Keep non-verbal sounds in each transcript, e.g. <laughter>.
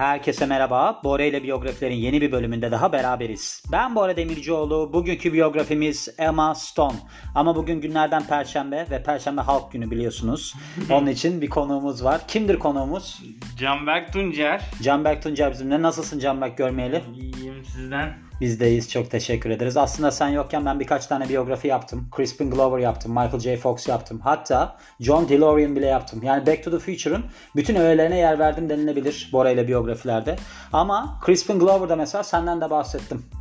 Herkese merhaba. Bora ile biyografilerin yeni bir bölümünde daha beraberiz. Ben Bora Demircioğlu. Bugünkü biyografimiz Emma Stone. Ama bugün günlerden Perşembe ve Perşembe Halk Günü biliyorsunuz. <laughs> Onun için bir konuğumuz var. Kimdir konuğumuz? Canberk Tuncer. Canberk Tuncer bizimle. Nasılsın Canberk görmeyeli? İyiyim sizden. Bizdeyiz. Çok teşekkür ederiz. Aslında sen yokken ben birkaç tane biyografi yaptım. Crispin Glover yaptım. Michael J. Fox yaptım. Hatta John DeLorean bile yaptım. Yani Back to the Future'ın bütün öğelerine yer verdim denilebilir Bora ile biyografilerde. Ama Crispin Glover'da mesela senden de bahsettim.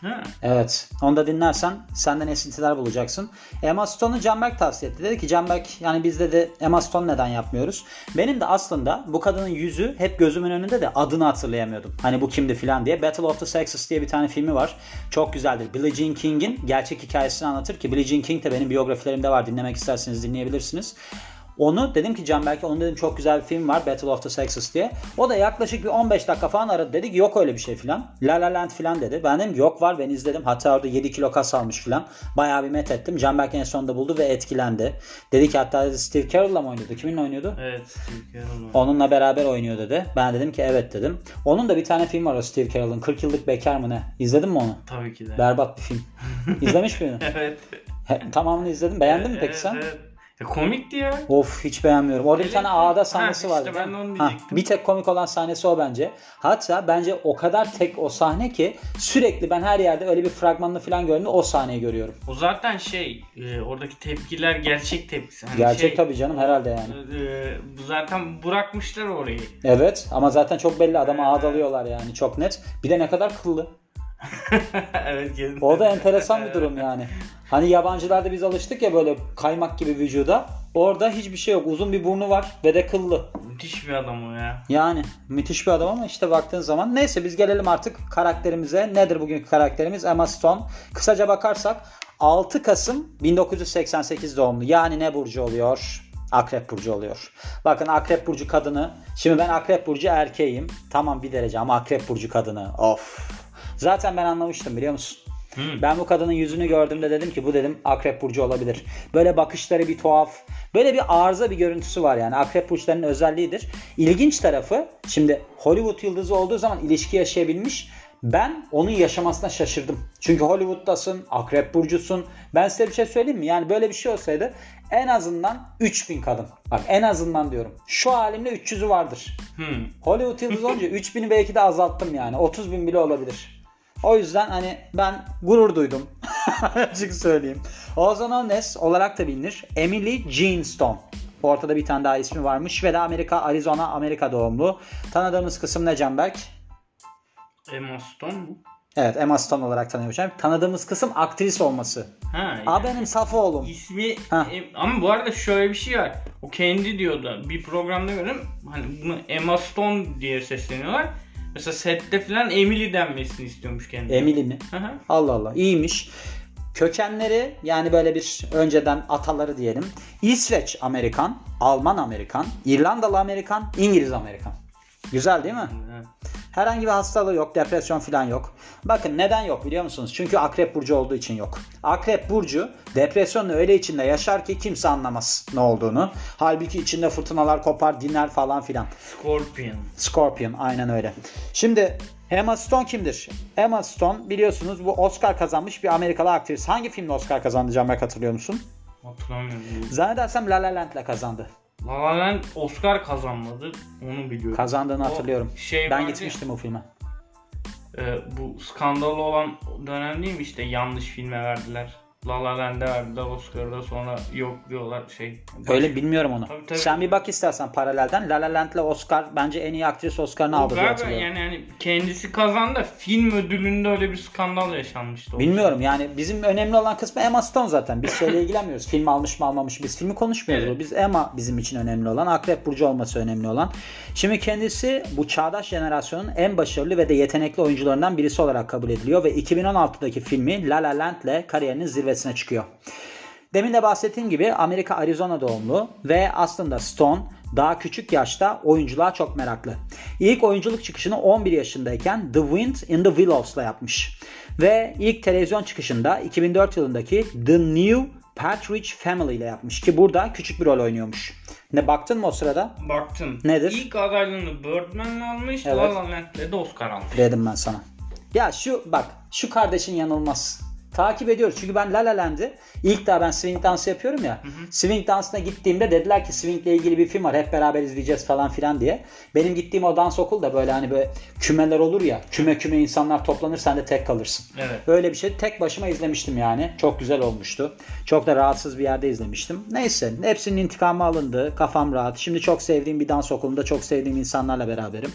Ha. Evet. Onu da dinlersen senden esintiler bulacaksın. Emma Stone'u Canberk tavsiye etti. Dedi ki Canberk yani bizde de Emma Stone neden yapmıyoruz? Benim de aslında bu kadının yüzü hep gözümün önünde de adını hatırlayamıyordum. Hani bu kimdi filan diye. Battle of the Sexes diye bir tane filmi var. Çok güzeldir. Billie Jean King'in gerçek hikayesini anlatır ki Billie Jean King de benim biyografilerimde var. Dinlemek isterseniz dinleyebilirsiniz. Onu dedim ki Can belki onun dedim çok güzel bir film var Battle of the Sexes diye. O da yaklaşık bir 15 dakika falan aradı. Dedi ki yok öyle bir şey filan. La La Land filan dedi. Ben dedim ki yok var ben izledim. Hatta orada 7 kilo kas almış filan. Bayağı bir met ettim. Can belki en sonunda buldu ve etkilendi. Dedi ki hatta dedi, Steve Carell'la mı oynuyordu? Kiminle oynuyordu? Evet. Steve Carell. Onunla beraber oynuyor dedi. Ben dedim ki evet dedim. Onun da bir tane film var o Steve Carell'ın. 40 yıllık bekar mı ne? İzledin mi onu? Tabii ki de. Berbat bir film. <laughs> İzlemiş miydin? evet. He, Tamamını izledim. Beğendin mi peki Evet, sen? evet. Ya komikti ya. Of hiç beğenmiyorum. Orada bir tane ağda Ha, sahnesi işte vardı. ben de onu Ha, diyecektim. bir tek komik olan sahnesi o bence. Hatta bence o kadar tek o sahne ki sürekli ben her yerde öyle bir fragmanını falan gördüğümde o sahneyi görüyorum. O zaten şey e, oradaki tepkiler gerçek tepkisi. Hani Gerçek şey, tabii canım herhalde yani. e, bu zaten bırakmışlar orayı. Evet ama zaten çok belli adamı ağdalıyorlar yani çok net. Bir de ne kadar kıllı. <laughs> evet. O da enteresan bir durum yani. <laughs> Hani yabancılarda biz alıştık ya böyle kaymak gibi vücuda. Orada hiçbir şey yok. Uzun bir burnu var ve de kıllı. Müthiş bir adam o ya. Yani müthiş bir adam ama işte baktığın zaman neyse biz gelelim artık karakterimize. Nedir bugünkü karakterimiz? Emma Stone. Kısaca bakarsak 6 Kasım 1988 doğumlu. Yani ne burcu oluyor? Akrep burcu oluyor. Bakın Akrep burcu kadını. Şimdi ben Akrep burcu erkeğim. Tamam bir derece ama Akrep burcu kadını. Of. Zaten ben anlamıştım biliyor musun? Hı. Ben bu kadının yüzünü gördüğümde dedim ki bu dedim akrep burcu olabilir. Böyle bakışları bir tuhaf. Böyle bir arıza bir görüntüsü var yani. Akrep burçlarının özelliğidir. İlginç tarafı şimdi Hollywood yıldızı olduğu zaman ilişki yaşayabilmiş. Ben onun yaşamasına şaşırdım. Çünkü Hollywood'dasın, akrep burcusun. Ben size bir şey söyleyeyim mi? Yani böyle bir şey olsaydı en azından 3000 kadın. Bak en azından diyorum. Şu halimle 300'ü vardır. Hı. Hollywood yıldızı olunca 3000'i belki de azalttım yani. 30 bin bile olabilir. O yüzden hani ben gurur duydum. <laughs> Açık söyleyeyim. Ozan Ones olarak da bilinir. Emily Jean Stone. Ortada bir tane daha ismi varmış ve de Amerika, Arizona, Amerika doğumlu. Tanıdığımız kısım ne Canberk? Emma Stone mu? Evet Emma Stone olarak tanıyormuş. Tanıdığımız kısım aktris olması. Ha. Aa benim saf oğlum. İsmi Ha. Em- ama bu arada şöyle bir şey var. O kendi diyordu. Bir programda gördüm. Hani bunu Emma Stone diye sesleniyorlar. Mesela sette falan Emily denmesini istiyormuş kendi. Emily mi? Hı hı. Allah Allah iyiymiş. Kökenleri yani böyle bir önceden ataları diyelim. İsveç Amerikan, Alman Amerikan, İrlandalı Amerikan, İngiliz Amerikan. Güzel değil mi? Evet. Herhangi bir hastalığı yok, depresyon falan yok. Bakın neden yok biliyor musunuz? Çünkü akrep burcu olduğu için yok. Akrep burcu depresyonla öyle içinde yaşar ki kimse anlamaz ne olduğunu. Halbuki içinde fırtınalar kopar, dinler falan filan. Scorpion. Scorpion aynen öyle. Şimdi Emma Stone kimdir? Emma Stone biliyorsunuz bu Oscar kazanmış bir Amerikalı aktris. Hangi filmle Oscar kazandı Canberk hatırlıyor musun? Hatırlamıyorum. Zannedersem La La Land'le kazandı. La La Land Oscar kazanmadı. Onu biliyorum. Kazandığını O hatırlıyorum. Şey ben gitmiştim o filme. e, bu skandalı olan dönem değil mi işte yanlış filme verdiler. La La Land'e verdiler Oscar'da sonra yok diyorlar şey. Öyle bilmiyorum onu. Tabii, tabii. Sen bir bak istersen paralelden. La La Land'le Oscar bence en iyi aktris Oscar'ını aldı diye hatırlıyorum. yani hani kendisi kazandı film ödülünde öyle bir skandal yaşanmıştı. Bilmiyorum yani bizim önemli olan kısmı Emma Stone zaten. Biz şeyle <laughs> ilgilenmiyoruz. Film almış mı almamış mı? Biz filmi konuşmuyoruz. Evet. Biz Emma bizim için önemli olan. Akrep Burcu olması önemli olan. Şimdi kendisi bu çağdaş jenerasyonun en başarılı ve de yetenekli oyuncularından birisi olarak kabul ediliyor. Ve 2016'daki filmi La La Land ile kariyerinin zirvesine çıkıyor. Demin de bahsettiğim gibi Amerika Arizona doğumlu ve aslında Stone daha küçük yaşta oyunculuğa çok meraklı. İlk oyunculuk çıkışını 11 yaşındayken The Wind in the Willows'la yapmış. Ve ilk televizyon çıkışında 2004 yılındaki The New Partridge Family ile yapmış ki burada küçük bir rol oynuyormuş. Ne baktın mı o sırada? Baktım. Nedir? İlk adaylığını Birdman'le almış. Evet. La La Land'le de Oscar almış. Dedim ben sana. Ya şu bak şu kardeşin yanılmaz. Takip ediyoruz. Çünkü ben La La Land'i ilk daha ben swing dansı yapıyorum ya. Swing dansına gittiğimde dediler ki swingle ilgili bir film var. Hep beraber izleyeceğiz falan filan diye. Benim gittiğim o dans okul da böyle hani böyle kümeler olur ya. Küme küme insanlar toplanır sen de tek kalırsın. Evet. Böyle bir şey tek başıma izlemiştim yani. Çok güzel olmuştu. Çok da rahatsız bir yerde izlemiştim. Neyse hepsinin intikamı alındı. Kafam rahat. Şimdi çok sevdiğim bir dans okulunda çok sevdiğim insanlarla beraberim.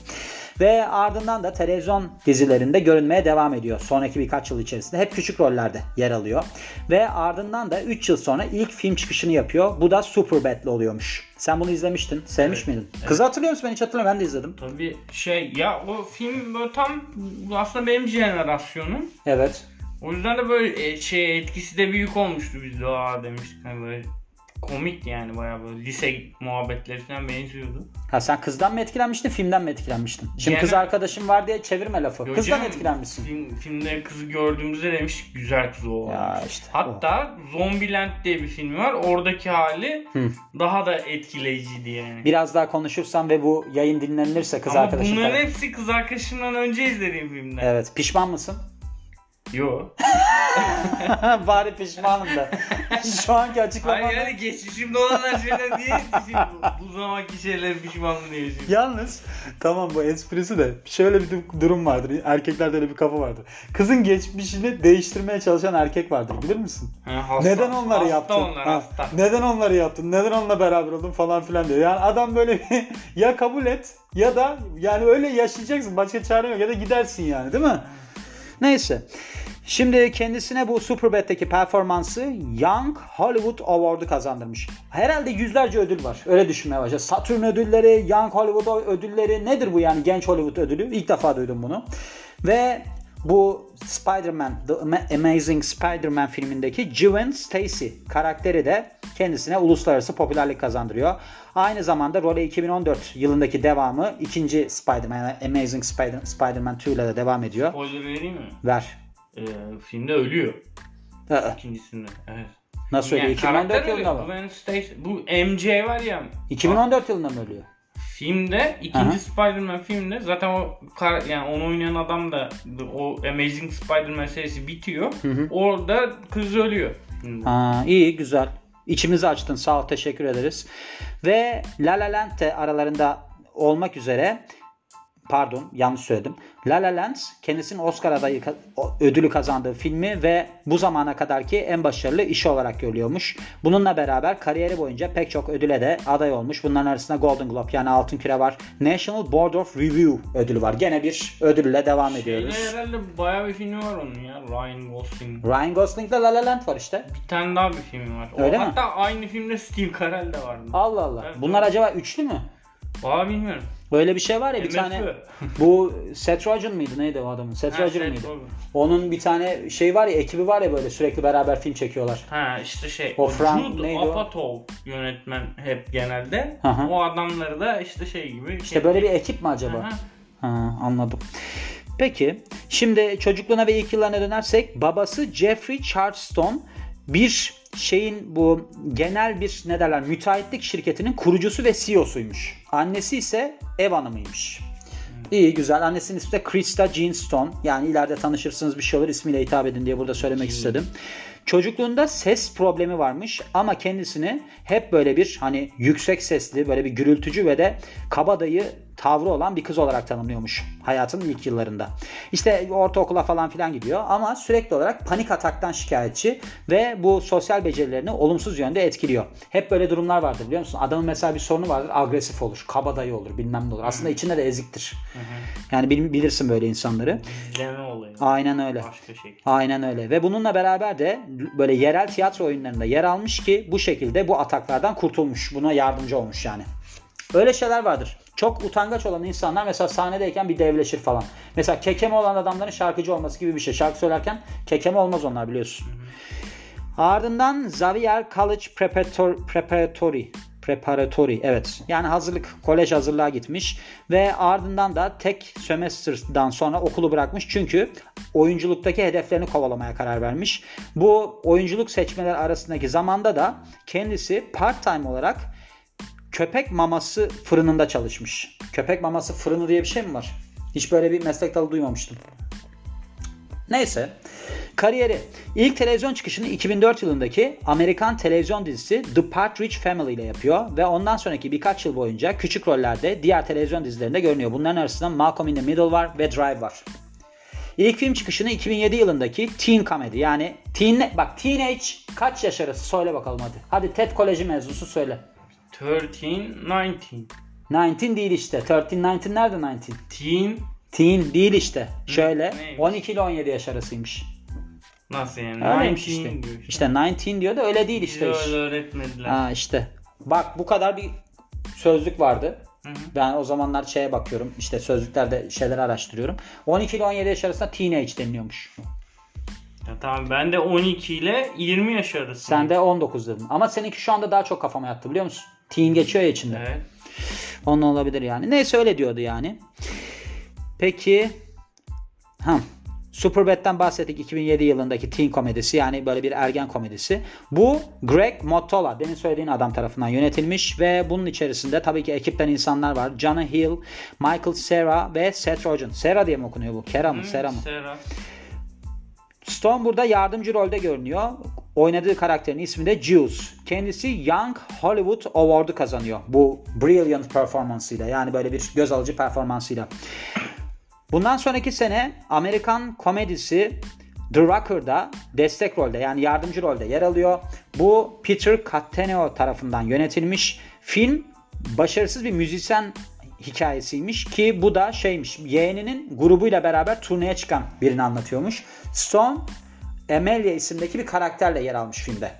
Ve ardından da televizyon dizilerinde görünmeye devam ediyor. Sonraki birkaç yıl içerisinde hep küçük rollerde yer alıyor. Ve ardından da 3 yıl sonra ilk film çıkışını yapıyor. Bu da Superbad'le oluyormuş. Sen bunu izlemiştin. Sevmiş Evet. miydin? Kızı hatırlıyor musun? Ben hiç hatırlamıyorum. Ben de izledim. Tabii şey ya o film böyle tam aslında benim jenerasyonum. Evet. O yüzden de böyle e, şey etkisi de büyük olmuştu biz de aa demiştik hani böyle komik yani bayağı böyle lise muhabbetleri falan benziyordu. Ha sen kızdan mı etkilenmiştin, filmden mi etkilenmiştin? Şimdi kız Genel- arkadaşım var diye çevirme lafı. Yo Kızdan canım, etkilenmişsin. Film, filmde kızı gördüğümüzde demiş güzel kız o. Ya işte Hatta Zombieland diye bir film var. Oradaki hali Hı. daha da etkileyiciydi yani. Biraz daha konuşursan ve bu yayın dinlenirse kız Ama arkadaşım. bunların falan- hepsi kız arkadaşımdan önce izlediğim filmler. Evet. Pişman mısın? Yo. <laughs> Bari pişmanım da. Şu anki açıklamam. Hayır yani geçmişimde olan her şeyler şimdi <laughs> bu, bu zamanki şeyler pişmanlığı diye. Yalnız tamam bu esprisi de şöyle bir du- durum vardır. Erkeklerde öyle bir kafa vardır. Kızın geçmişini değiştirmeye çalışan erkek vardır bilir misin? Ha, hasta- Neden onları hasta yaptın? onlar Ha, hasta. Neden onları yaptın? Neden onunla beraber oldun falan filan diyor. Yani adam böyle bir- ya kabul et ya da yani öyle yaşayacaksın. Başka çare yok ya da gidersin yani değil mi? Neyse. Şimdi kendisine bu Superbad'deki performansı Young Hollywood Award'u kazandırmış. Herhalde yüzlerce ödül var. Öyle düşünmeye başladı. Saturn ödülleri, Young Hollywood ödülleri nedir bu yani genç Hollywood ödülü? İlk defa duydum bunu. Ve bu Spider-Man, The Ama- Amazing Spider-Man filmindeki Gwen Stacy karakteri de kendisine uluslararası popülerlik kazandırıyor. Aynı zamanda role 2014 yılındaki devamı ikinci Spider-Man, Amazing Spider- Spider-Man 2 ile de devam ediyor. Spoiler vereyim mi? Ver. Ee, filmde ölüyor Aa, ikincisinde. Evet. Nasıl ölüyor? Yani 2014 karakter yılında ölüyor. mı? Gwen Stacy. Bu MJ var ya. 2014 yılında mı ölüyor? Filmde ikinci Aha. Spider-Man filmde zaten o kar, yani onu oynayan adam da o Amazing Spider-Man serisi bitiyor. Orada kız ölüyor. Aa, iyi güzel. İçimizi açtın sağ ol teşekkür ederiz. Ve La La Land de aralarında olmak üzere pardon yanlış söyledim. La La Land kendisinin Oscar adayı o- ödülü kazandığı filmi ve bu zamana kadarki en başarılı işi olarak görülüyormuş. Bununla beraber kariyeri boyunca pek çok ödüle de aday olmuş. Bunların arasında Golden Globe yani Altın Küre var. National Board of Review ödülü var. Gene bir ödülle devam ediyoruz. Şeyde herhalde bayağı bir filmi var onun ya. Ryan Gosling. Ryan Gosling'le La La Land var işte. Bir tane daha bir filmi var. O, Öyle mi? hatta aynı filmde Steve Carell de vardı. Allah Allah. Evet, Bunlar acaba üçlü mü? Valla bilmiyorum. Böyle bir şey var ya bir MFÖ. tane <laughs> bu Seth Rogen mıydı neydi o adamın? Seth Ha, Rogen mıydı? Rogen. Onun bir tane şey var ya ekibi var ya böyle sürekli beraber film çekiyorlar. Ha işte şey. O O Frank Jude neydi o? Apatow yönetmen hep genelde. Hı hı. O adamları da işte şey gibi. İşte böyle bir ekip mi acaba? Aha. Ha, anladım. Peki şimdi çocukluğuna ve ilk yıllarına dönersek babası Jeffrey Charleston bir şeyin bu genel bir ne derler müteahhitlik şirketinin kurucusu ve CEO'suymuş. Annesi ise ev hanımıymış. İyi güzel. Annesinin ismi de Krista Jean Stone. Yani ileride tanışırsınız bir şey olur ismiyle hitap edin diye burada söylemek istedim. Çocukluğunda ses problemi varmış ama kendisini hep böyle bir hani yüksek sesli böyle bir gürültücü ve de kabadayı tavrı olan bir kız olarak tanımlıyormuş hayatının ilk yıllarında. İşte ortaokula falan filan gidiyor ama sürekli olarak panik ataktan şikayetçi ve bu sosyal becerilerini olumsuz yönde etkiliyor. Hep böyle durumlar vardır biliyor musun? Adamın mesela bir sorunu vardır agresif olur, kabadayı olur bilmem ne olur. Aslında içinde de eziktir. Yani bil- bilirsin böyle insanları. İzleme olayı. Aynen öyle. Başka şey. Aynen öyle. Ve bununla beraber de böyle yerel tiyatro oyunlarında yer almış ki bu şekilde bu ataklardan kurtulmuş. Buna yardımcı olmuş yani. Öyle şeyler vardır. Çok utangaç olan insanlar mesela sahnedeyken bir devleşir falan. Mesela kekeme olan adamların şarkıcı olması gibi bir şey. Şarkı söylerken kekeme olmaz onlar biliyorsun. Ardından Xavier College Preparator- Preparatory Preparatory evet yani hazırlık kolej hazırlığa gitmiş ve ardından da tek semester'dan sonra okulu bırakmış çünkü oyunculuktaki hedeflerini kovalamaya karar vermiş. Bu oyunculuk seçmeler arasındaki zamanda da kendisi part time olarak köpek maması fırınında çalışmış. Köpek maması fırını diye bir şey mi var? Hiç böyle bir meslek dalı duymamıştım. Neyse. Kariyeri. İlk televizyon çıkışını 2004 yılındaki Amerikan televizyon dizisi The Partridge Family ile yapıyor ve ondan sonraki birkaç yıl boyunca küçük rollerde diğer televizyon dizilerinde görünüyor. Bunların arasında Malcolm in the Middle var ve Drive var. İlk film çıkışını 2007 yılındaki teen comedy yani teen bak teenage kaç yaş arası söyle bakalım hadi. Hadi TED Koleji mezunsu söyle. 13, 19. 19 değil işte. 13, 19 nerede 19? Teen Teen değil işte. Şöyle neymiş? 12 ile 17 yaş arasıymış. nasıl yani? Öyleymiş 19 işte. diyor işte. İşte 19 diyor da öyle değil işte. iş. öyle öğretmediler. Ha işte. Bak bu kadar bir sözlük vardı. Hı hı. Ben o zamanlar şeye bakıyorum. işte sözlüklerde şeyler araştırıyorum. 12 ile 17 yaş arasında teenage deniliyormuş. Ya tamam ben de 12 ile 20 yaş arası. Sen de 19 dedin. Ama seninki şu anda daha çok kafama yattı biliyor musun? Teen geçiyor ya içinde. Evet. Onun olabilir yani. Neyse öyle diyordu yani. Peki ha Superbad'den bahsettik 2007 yılındaki teen komedisi yani böyle bir ergen komedisi. Bu Greg Mottola demin söylediğin adam tarafından yönetilmiş ve bunun içerisinde tabii ki ekipten insanlar var. Jonah Hill, Michael Cera ve Seth Rogen. Cera diye mi okunuyor bu? Kera mı? Hı, Sera mı? Sera. Stone burada yardımcı rolde görünüyor. Oynadığı karakterin ismi de Juice. Kendisi Young Hollywood Award'u kazanıyor. Bu brilliant performansıyla yani böyle bir göz alıcı performansıyla. Bundan sonraki sene Amerikan komedisi The Rocker'da destek rolde yani yardımcı rolde yer alıyor. Bu Peter Cattaneo tarafından yönetilmiş. Film başarısız bir müzisyen hikayesiymiş ki bu da şeymiş yeğeninin grubuyla beraber turneye çıkan birini anlatıyormuş. Stone Amelia isimdeki bir karakterle yer almış filmde.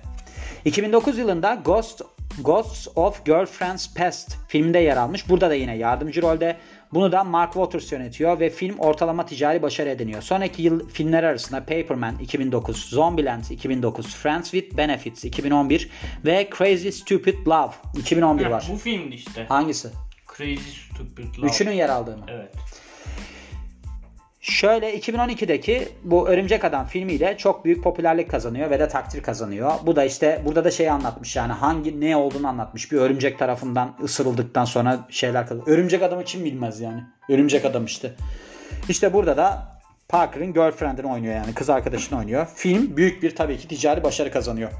2009 yılında Ghost Ghosts of Girlfriend's Past filminde yer almış. Burada da yine yardımcı rolde. Bunu da Mark Waters yönetiyor ve film ortalama ticari başarı ediniyor. Sonraki yıl filmler arasında Paperman 2009, Zombieland 2009, Friends with Benefits 2011 ve Crazy Stupid Love 2011 Heh, var. Bu filmdi işte. Hangisi? Crazy Stupid Love. Üçünün yer aldığı mı? Evet. Şöyle 2012'deki bu Örümcek Adam filmiyle çok büyük popülerlik kazanıyor ve de takdir kazanıyor. Bu da işte burada da şeyi anlatmış yani hangi ne olduğunu anlatmış. Bir örümcek tarafından ısırıldıktan sonra şeyler kazanıyor. Örümcek Adam'ı kim bilmez yani. Örümcek Adam işte. İşte burada da Parker'ın girlfriend'ini oynuyor yani kız arkadaşını oynuyor. Film büyük bir tabii ki ticari başarı kazanıyor.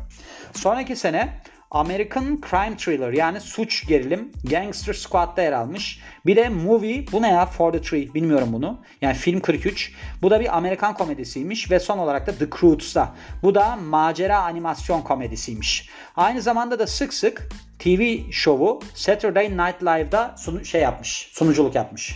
Sonraki sene American Crime Thriller yani suç gerilim Gangster Squad'da yer almış. Bir de Movie bu ne ya For the Tree bilmiyorum bunu. Yani film 43. Bu da bir Amerikan komedisiymiş ve son olarak da The Croods'ta. Bu da macera animasyon komedisiymiş. Aynı zamanda da sık sık TV şovu Saturday Night Live'da sunu- şey yapmış, sunuculuk yapmış.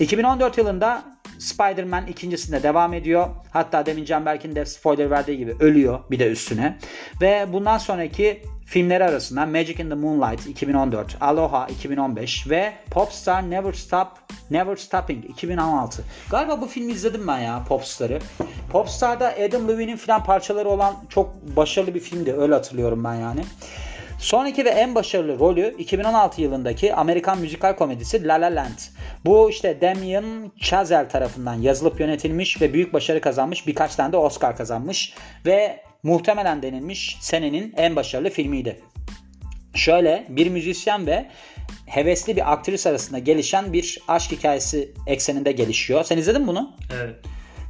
2014 yılında Spider-Man ikincisinde devam ediyor. Hatta demin Canberk'in de spoiler verdiği gibi ölüyor bir de üstüne. Ve bundan sonraki filmleri arasında Magic in the Moonlight 2014, Aloha 2015 ve Popstar Never Stop Never Stopping 2016. Galiba bu filmi izledim ben ya Popstar'ı. Popstar'da Adam Levine'in filan parçaları olan çok başarılı bir filmdi. Öyle hatırlıyorum ben yani. Sonraki ve en başarılı rolü 2016 yılındaki Amerikan müzikal komedisi La La Land. Bu işte Damien Chazelle tarafından yazılıp yönetilmiş ve büyük başarı kazanmış. Birkaç tane de Oscar kazanmış. Ve muhtemelen denilmiş senenin en başarılı filmiydi. Şöyle bir müzisyen ve hevesli bir aktris arasında gelişen bir aşk hikayesi ekseninde gelişiyor. Sen izledin mi bunu? Evet.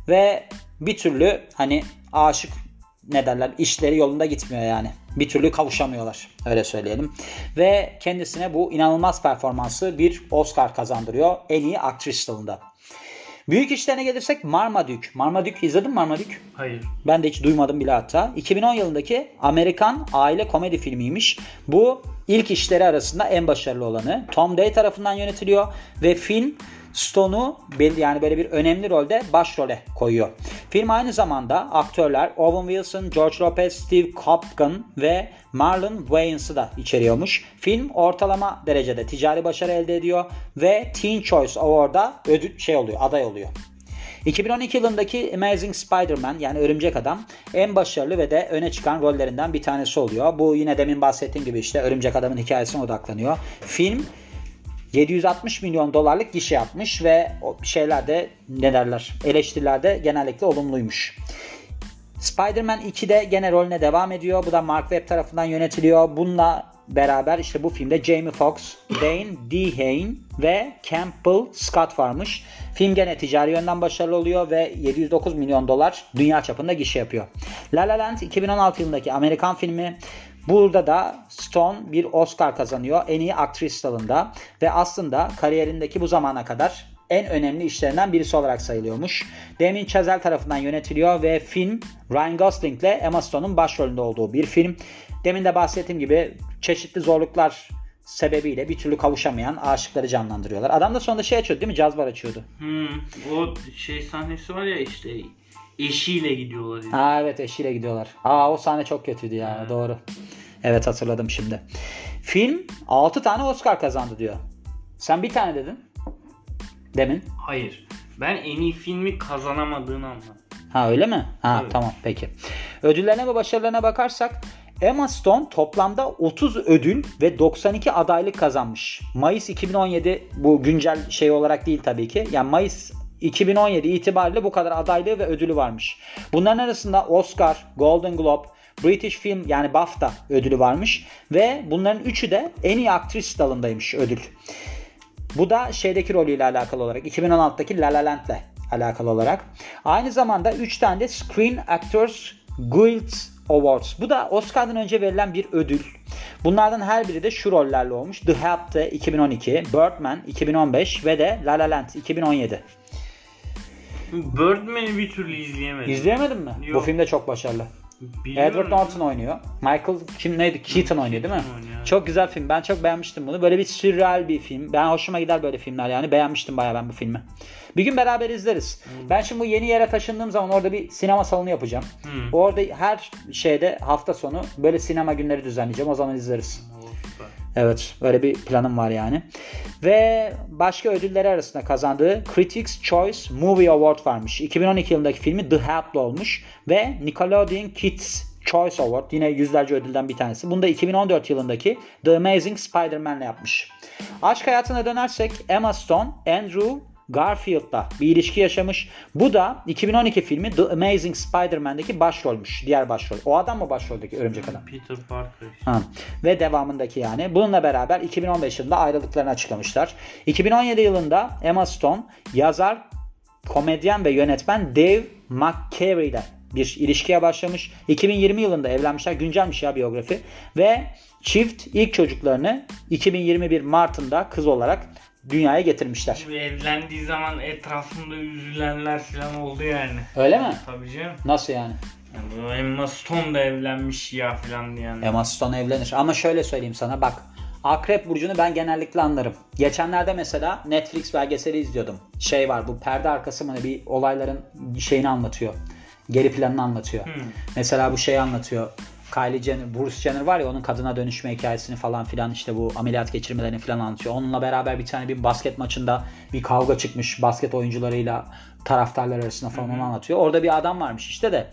Ve bir türlü hani aşık ne derler işleri yolunda gitmiyor yani. Bir türlü kavuşamıyorlar öyle söyleyelim. Ve kendisine bu inanılmaz performansı bir Oscar kazandırıyor en iyi aktris dalında. Büyük işlerine gelirsek Marmaduke. Marmaduke izledin mi Marmaduke? Hayır. Ben de hiç duymadım bile hatta. 2010 yılındaki Amerikan aile komedi filmiymiş. Bu ilk işleri arasında en başarılı olanı. Tom Day tarafından yönetiliyor ve film Stone'u yani böyle bir önemli rolde başrole koyuyor. Film aynı zamanda aktörler Owen Wilson, George Lopez, Steve Copgan ve Marlon Waynes'ı da içeriyormuş. Film ortalama derecede ticari başarı elde ediyor ve Teen Choice Award'a ödül şey oluyor, aday oluyor. 2012 yılındaki Amazing Spider-Man yani Örümcek Adam en başarılı ve de öne çıkan rollerinden bir tanesi oluyor. Bu yine demin bahsettiğim gibi işte Örümcek Adam'ın hikayesine odaklanıyor. Film 760 milyon dolarlık gişe yapmış ve şeylerde ne derler eleştirilerde genellikle olumluymuş. Spider-Man 2'de gene rolüne devam ediyor. Bu da Mark Webb tarafından yönetiliyor. Bununla beraber işte bu filmde Jamie Foxx, Dane DeHane ve Campbell Scott varmış. Film gene ticari yönden başarılı oluyor ve 709 milyon dolar dünya çapında gişe yapıyor. La La Land 2016 yılındaki Amerikan filmi. Burada da Stone bir Oscar kazanıyor en iyi aktris dalında ve aslında kariyerindeki bu zamana kadar en önemli işlerinden birisi olarak sayılıyormuş. Damien Chazelle tarafından yönetiliyor ve film Ryan Gosling ile Emma Stone'un başrolünde olduğu bir film. Demin de bahsettiğim gibi çeşitli zorluklar sebebiyle bir türlü kavuşamayan aşıkları canlandırıyorlar. Adam da sonunda şey açıyordu değil mi? Caz bar açıyordu. Hmm, o şey sahnesi var ya işte eşiyle gidiyorlar. Yani. Ha evet eşiyle gidiyorlar. Aa o sahne çok kötüydü ya Evet. doğru. Evet hatırladım şimdi. Film 6 tane Oscar kazandı diyor. Sen bir tane dedin. Demin. Hayır. Ben en iyi filmi kazanamadığını anladım. Ha öyle mi? Ha Evet. tamam peki. Ödüllerine ve başarılarına bakarsak Emma Stone toplamda 30 ödül ve 92 adaylık kazanmış. Mayıs 2017 bu güncel şey olarak değil tabii ki. Yani Mayıs 2017 itibariyle bu kadar adaylığı ve ödülü varmış. Bunların arasında Oscar, Golden Globe, British Film yani BAFTA ödülü varmış ve bunların üçü de en iyi aktris dalındaymış ödül. Bu da şeydeki rolüyle alakalı olarak 2016'daki La La Land'le alakalı olarak. Aynı zamanda 3 tane de Screen Actors Guild Awards. Bu da Oscar'dan önce verilen bir ödül. Bunlardan her biri de şu rollerle olmuş. The Help'te 2012, Birdman 2015 ve de La La Land 2017. Birdman'i bir türlü izleyemedim. İzleyemedin mi? Bu Yok. film de çok başarılı. Biliyorum. Edward Norton oynuyor. Michael kim neydi? Keaton oynuyor değil mi? Oynuyor. Çok güzel film. Ben çok beğenmiştim bunu. Böyle bir sürreal bir film. Ben hoşuma gider böyle filmler yani. Beğenmiştim bayağı ben bu filmi. Bir gün beraber izleriz. Ben şimdi bu yeni yere taşındığım zaman orada bir sinema salonu yapacağım. Hı. Orada her şeyde hafta sonu böyle sinema günleri düzenleyeceğim. O zaman izleriz. Evet, öyle bir planım var yani. Ve başka ödülleri arasında kazandığı Critics Choice Movie Award varmış. 2012 yılındaki filmi The Help'le olmuş ve Nickelodeon Kids Choice Award yine yüzlerce ödülden bir tanesi. Bunu da 2014 yılındaki The Amazing Spider-Man'le yapmış. Aşk hayatına dönersek Emma Stone, Andrew Garfield'la bir ilişki yaşamış. Bu da 2012 filmi The Amazing Spider-Man'deki başrolmüş. Diğer başrol. O adam mı başroldeki örümcek adam? Peter Parker. Ha. Ve devamındaki yani. Bununla beraber 2015 yılında ayrılıklarını açıklamışlar. 2017 yılında Emma Stone yazar, komedyen ve yönetmen Dave McCary ile bir ilişkiye başlamış. 2020 yılında evlenmişler. Güncelmiş ya biyografi. Ve çift ilk çocuklarını 2021 Mart'ında kız olarak dünyaya getirmişler. Evlendiği zaman etrafında üzülenler falan oldu yani. Öyle mi? Tabii canım. Nasıl yani? Yani bu Emma Stone da evlenmiş ya falan diyen. Emma Stone evlenir. Ama şöyle söyleyeyim sana bak. Akrep burcunu ben genellikle anlarım. Geçenlerde mesela Netflix belgeseli izliyordum. Şey var bu perde arkası mı bir olayların şeyini anlatıyor. Geri planını anlatıyor. Hmm. Mesela bu şeyi anlatıyor. Kylie Jenner, Bruce Jenner var ya onun kadına dönüşme hikayesini falan filan işte bu ameliyat geçirmelerini falan anlatıyor. Onunla beraber bir tane bir basket maçında bir kavga çıkmış basket oyuncularıyla taraftarlar arasında falan onu anlatıyor. Orada bir adam varmış işte de.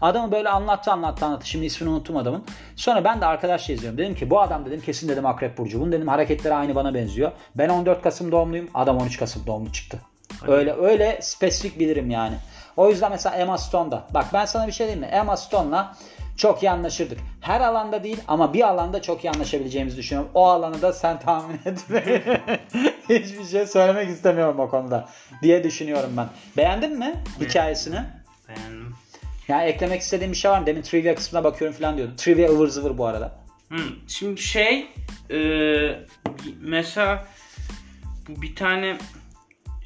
Adamı böyle anlattı anlattı anlattı. Şimdi ismini unuttum adamın. Sonra ben de arkadaşla izliyorum. Dedim ki bu adam dedim kesin dedim Akrep Burcu. Bunun dedim hareketleri aynı bana benziyor. Ben 14 Kasım doğumluyum. Adam 13 Kasım doğumlu çıktı. Öyle öyle spesifik bilirim yani. O yüzden mesela Emma Stone'da. Bak ben sana bir şey diyeyim mi? Emma Stone'la çok iyi anlaşırdık. Her alanda değil ama bir alanda çok iyi anlaşabileceğimizi düşünüyorum. O alanı da sen tahmin et. <laughs> Hiçbir şey söylemek istemiyorum o konuda diye düşünüyorum ben. Beğendin mi hikayesini? Beğendim. Yani eklemek istediğim bir şey var mı? Demin trivia kısmına bakıyorum falan diyordu. Trivia ıvır zıvır bu arada. Hmm, Şimdi şey e, mesela bu bir tane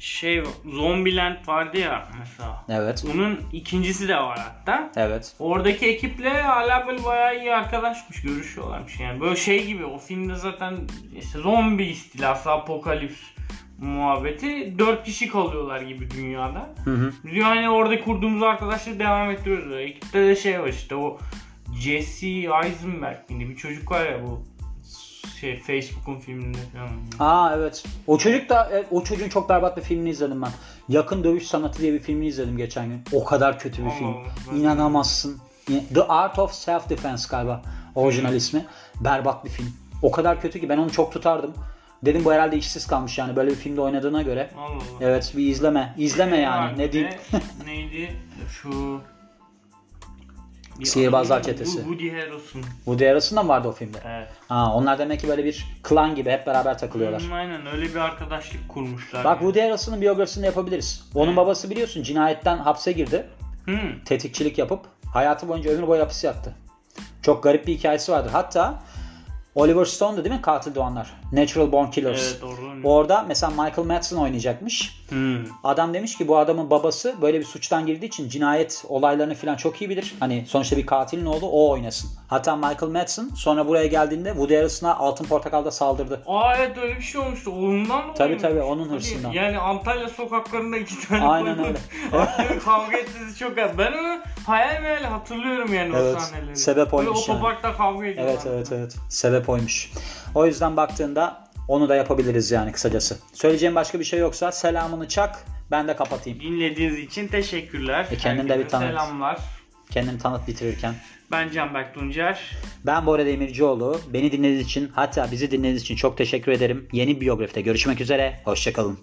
şey Zombieland vardı ya mesela. Evet. Bunun ikincisi de var hatta. Evet. Oradaki ekiple hala böyle bayağı iyi arkadaşmış, görüşüyorlarmış yani. Böyle şey gibi o filmde zaten işte zombi istilası, apokalips muhabbeti. Dört kişi kalıyorlar gibi dünyada. Hı hı. Hani orada kurduğumuz arkadaşları devam ettiriyoruz. Ekipte de şey var işte o Jesse Eisenberg miydi? Bir çocuk var ya bu şey Facebook'un filminde falan. Aa evet. O çocuk da e, o çocuğun çok berbat bir filmini izledim ben. Yakın Dövüş Sanatı diye bir filmini izledim geçen gün. O kadar kötü bir Allah film. Allah, İnanamazsın. The Art of Self Defense galiba orijinal ismi. Berbat bir film. O kadar kötü ki ben onu çok tutardım. Dedim bu herhalde işsiz kalmış yani böyle bir filmde oynadığına göre. Allah Allah. Evet bir izleme. İzleme Şey yani. Ne diyeyim? <laughs> neydi şu bir Sihirbazlar Çetesi. Woody Harrelson. Woody Harrelson da mı vardı o filmde? Evet. Ha, onlar demek ki böyle bir klan gibi hep beraber takılıyorlar. Hmm, aynen öyle bir arkadaşlık kurmuşlar. Bak yani. Woody Harrelson'ın biyografisini yapabiliriz. Onun Evet. babası biliyorsun cinayetten hapse girdi. Hmm. Tetikçilik yapıp hayatı boyunca ömür boyu hapis yattı. Çok garip bir hikayesi vardır. Hatta Oliver Stone'du değil mi katil doğanlar? Natural Born Killers. Evet doğru. Orada mesela Michael Madsen oynayacakmış. Hmm. Adam demiş ki bu adamın babası böyle bir suçtan girdiği için cinayet olaylarını falan çok iyi bilir. Hani sonuçta bir katilin oğlu o oynasın. Hatta Michael Madsen sonra buraya geldiğinde Woody Harrelson'a Altın Portakal'da saldırdı. Aa evet öyle bir şey olmuştu. Ondan mı Tabii, tabii, onun hırsından. Yani Antalya sokaklarında iki tane Aynen koyun- öyle. Abi <laughs> kavga ettiğinizi çok Ben onu hayal meyal hatırlıyorum yani Evet, o sahneleri. sebep Böyle oymuş yani. otoparkta kavga ediyorlar. Evet evet evet. Sebep oymuş. O yüzden baktığında onu da yapabiliriz yani kısacası. Söyleyeceğim başka bir şey yoksa selamını çak ben de kapatayım. Dinlediğiniz için teşekkürler. E, kendini de bir tanıt. Selamlar. Kendini tanıt bitirirken. Ben Canberk Tuncer. Ben Bora Demircioğlu. Beni dinlediğiniz için hatta bizi dinlediğiniz için çok teşekkür ederim. Yeni biyografide görüşmek üzere. Hoşçakalın.